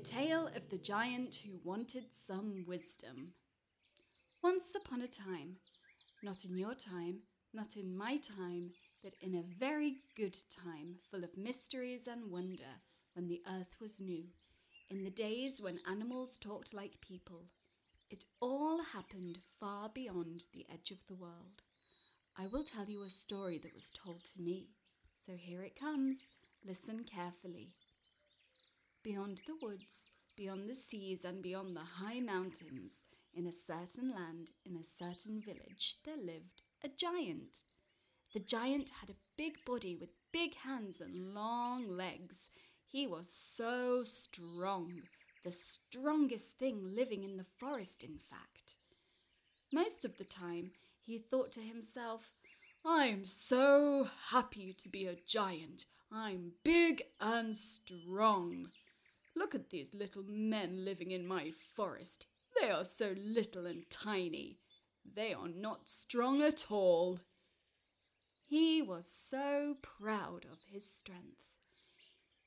tale of the giant who wanted some wisdom. Once upon a time, not in your time, not in my time, but in a very good time, full of mysteries and wonder, when the earth was new, in the days when animals talked like people. It all happened far beyond the edge of the world. I will tell you a story that was told to me. So here it comes. Listen carefully. Beyond the woods, beyond the seas, and beyond the high mountains, in a certain land, in a certain village, there lived a giant. The giant had a big body with big hands and long legs. He was so strong, the strongest thing living in the forest, in fact. Most of the time, he thought to himself, I'm so happy to be a giant. I'm big and strong. Look at these little men living in my forest. They are so little and tiny. They are not strong at all. He was so proud of his strength.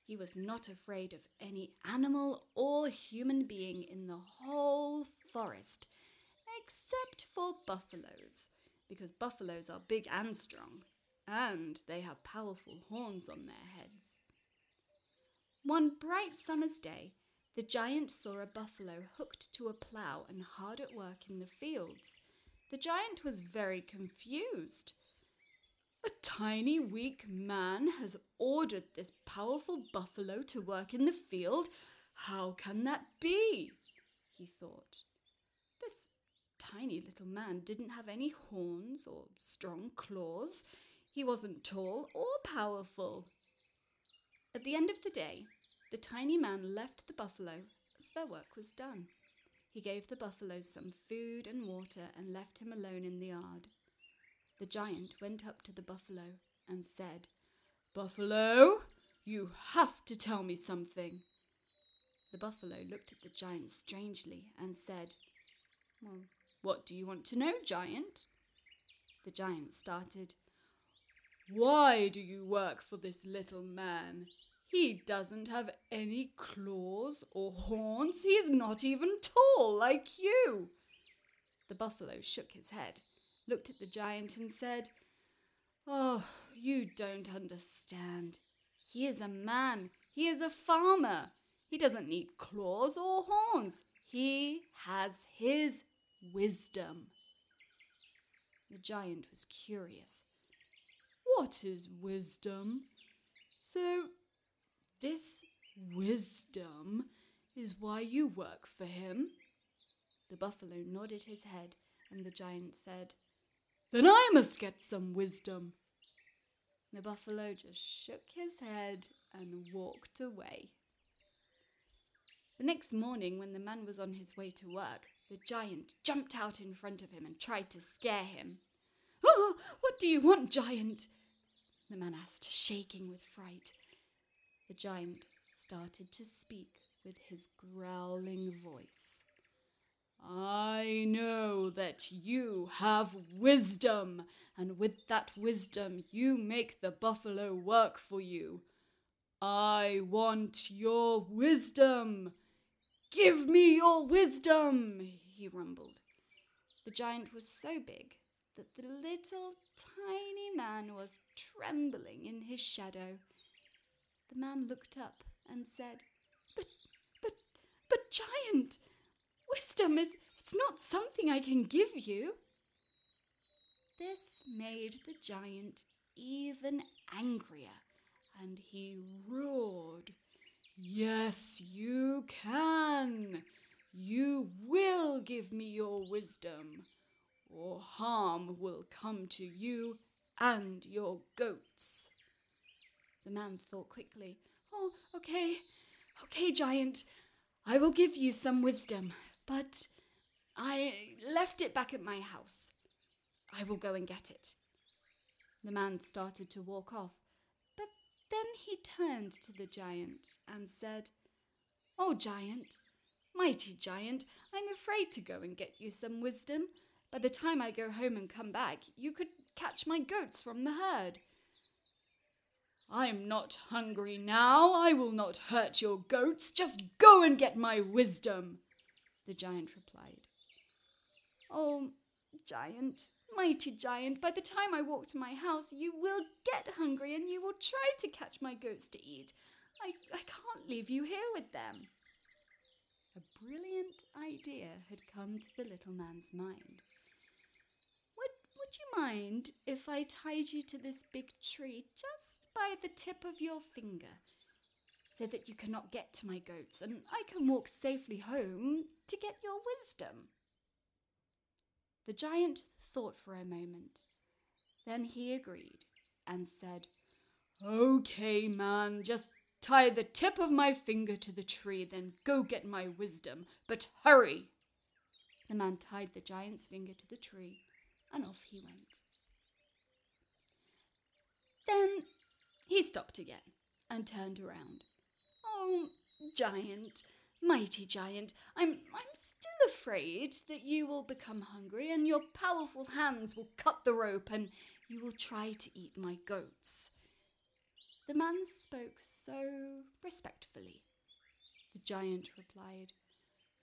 He was not afraid of any animal or human being in the whole forest, except for buffaloes, because buffaloes are big and strong, and they have powerful horns on their heads. One bright summer's day, the giant saw a buffalo hooked to a plough and hard at work in the fields. The giant was very confused. A tiny, weak man has ordered this powerful buffalo to work in the field. How can that be? he thought. This tiny little man didn't have any horns or strong claws. He wasn't tall or powerful. At the end of the day, the tiny man left the buffalo as their work was done. He gave the buffalo some food and water and left him alone in the yard. The giant went up to the buffalo and said, Buffalo, you have to tell me something. The buffalo looked at the giant strangely and said, Well, what do you want to know, giant? The giant started, Why do you work for this little man? He doesn't have any claws or horns. He is not even tall like you. The buffalo shook his head, looked at the giant, and said, Oh, you don't understand. He is a man. He is a farmer. He doesn't need claws or horns. He has his wisdom. The giant was curious. What is wisdom? So, this wisdom is why you work for him? The buffalo nodded his head, and the giant said, Then I must get some wisdom. The buffalo just shook his head and walked away. The next morning, when the man was on his way to work, the giant jumped out in front of him and tried to scare him. Oh, what do you want, giant? The man asked, shaking with fright. The giant started to speak with his growling voice. I know that you have wisdom, and with that wisdom you make the buffalo work for you. I want your wisdom. Give me your wisdom, he rumbled. The giant was so big that the little tiny man was trembling in his shadow. The man looked up and said, But, but, but, giant, wisdom is, it's not something I can give you. This made the giant even angrier, and he roared, Yes, you can. You will give me your wisdom, or harm will come to you and your goats. The man thought quickly. Oh, okay, okay, giant. I will give you some wisdom, but I left it back at my house. I will go and get it. The man started to walk off, but then he turned to the giant and said, Oh, giant, mighty giant, I'm afraid to go and get you some wisdom. By the time I go home and come back, you could catch my goats from the herd. I'm not hungry now. I will not hurt your goats. Just go and get my wisdom, the giant replied. Oh, giant, mighty giant, by the time I walk to my house, you will get hungry and you will try to catch my goats to eat. I, I can't leave you here with them. A brilliant idea had come to the little man's mind. Would, would you mind if I tied you to this big tree just by the tip of your finger, so that you cannot get to my goats and I can walk safely home to get your wisdom? The giant thought for a moment. Then he agreed and said, Okay, man, just tie the tip of my finger to the tree, then go get my wisdom. But hurry! The man tied the giant's finger to the tree, and off he went. Then he stopped again and turned around. Oh, giant, mighty giant, I'm, I'm still afraid that you will become hungry and your powerful hands will cut the rope and you will try to eat my goats. The man spoke so respectfully. The giant replied,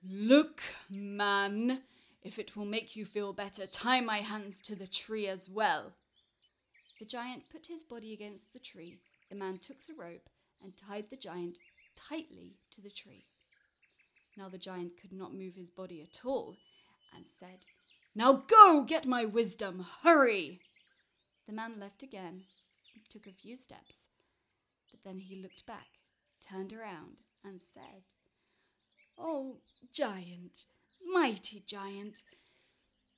Look, man, if it will make you feel better, tie my hands to the tree as well. The giant put his body against the tree. The man took the rope and tied the giant tightly to the tree. Now the giant could not move his body at all and said, Now go get my wisdom, hurry! The man left again, took a few steps, but then he looked back, turned around, and said, Oh, giant, mighty giant,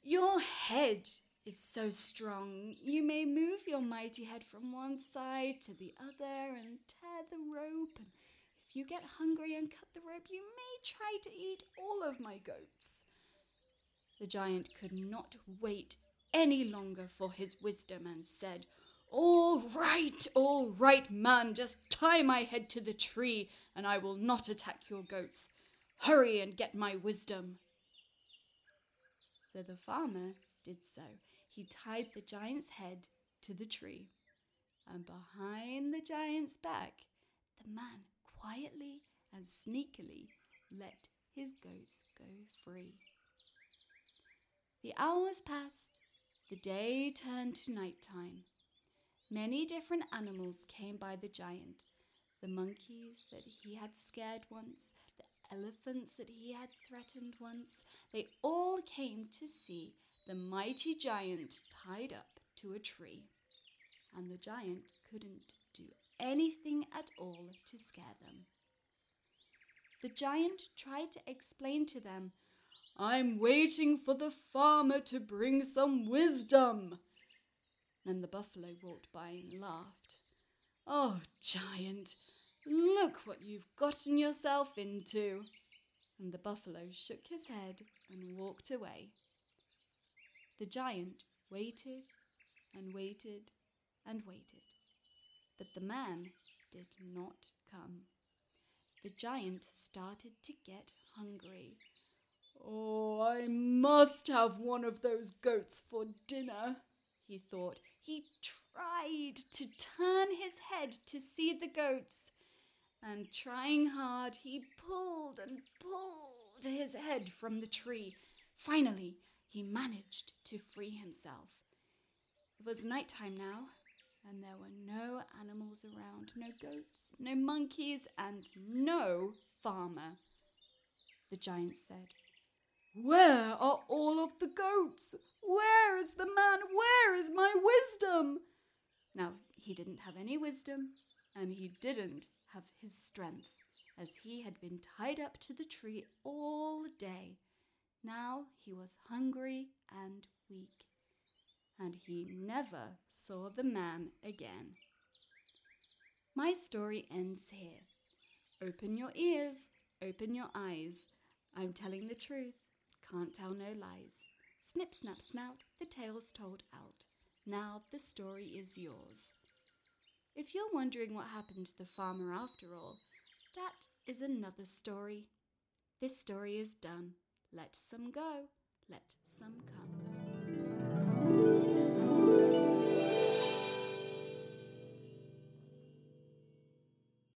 your head is so strong. You may move your mighty head from one side to the other and tear the rope. And if you get hungry and cut the rope, you may try to eat all of my goats. The giant could not wait any longer for his wisdom and said, All right, all right, man, just tie my head to the tree and I will not attack your goats. Hurry and get my wisdom. So the farmer did so. He tied the giant's head to the tree, and behind the giant's back, the man quietly and sneakily let his goats go free. The hours passed, the day turned to night time. Many different animals came by the giant the monkeys that he had scared once, the elephants that he had threatened once. They all came to see the mighty giant tied up to a tree. And the giant couldn't do anything at all to scare them. The giant tried to explain to them, I'm waiting for the farmer to bring some wisdom. Then the buffalo walked by and laughed. Oh, giant, look what you've gotten yourself into. And the buffalo shook his head and walked away. The giant waited and waited and waited, but the man did not come. The giant started to get hungry. Oh, I must have one of those goats for dinner, he thought. He tried to turn his head to see the goats, and trying hard, he pulled and pulled his head from the tree. Finally, he managed to free himself. It was night time now, and there were no animals around no goats, no monkeys, and no farmer. The giant said, Where are all of the goats? Where is the man? Where is my wisdom? Now, he didn't have any wisdom, and he didn't have his strength, as he had been tied up to the tree all day. Now he was hungry and weak, and he never saw the man again. My story ends here. Open your ears, open your eyes. I'm telling the truth, can't tell no lies. Snip, snap, snout, the tale's told out. Now the story is yours. If you're wondering what happened to the farmer after all, that is another story. This story is done. Let some go, let some come.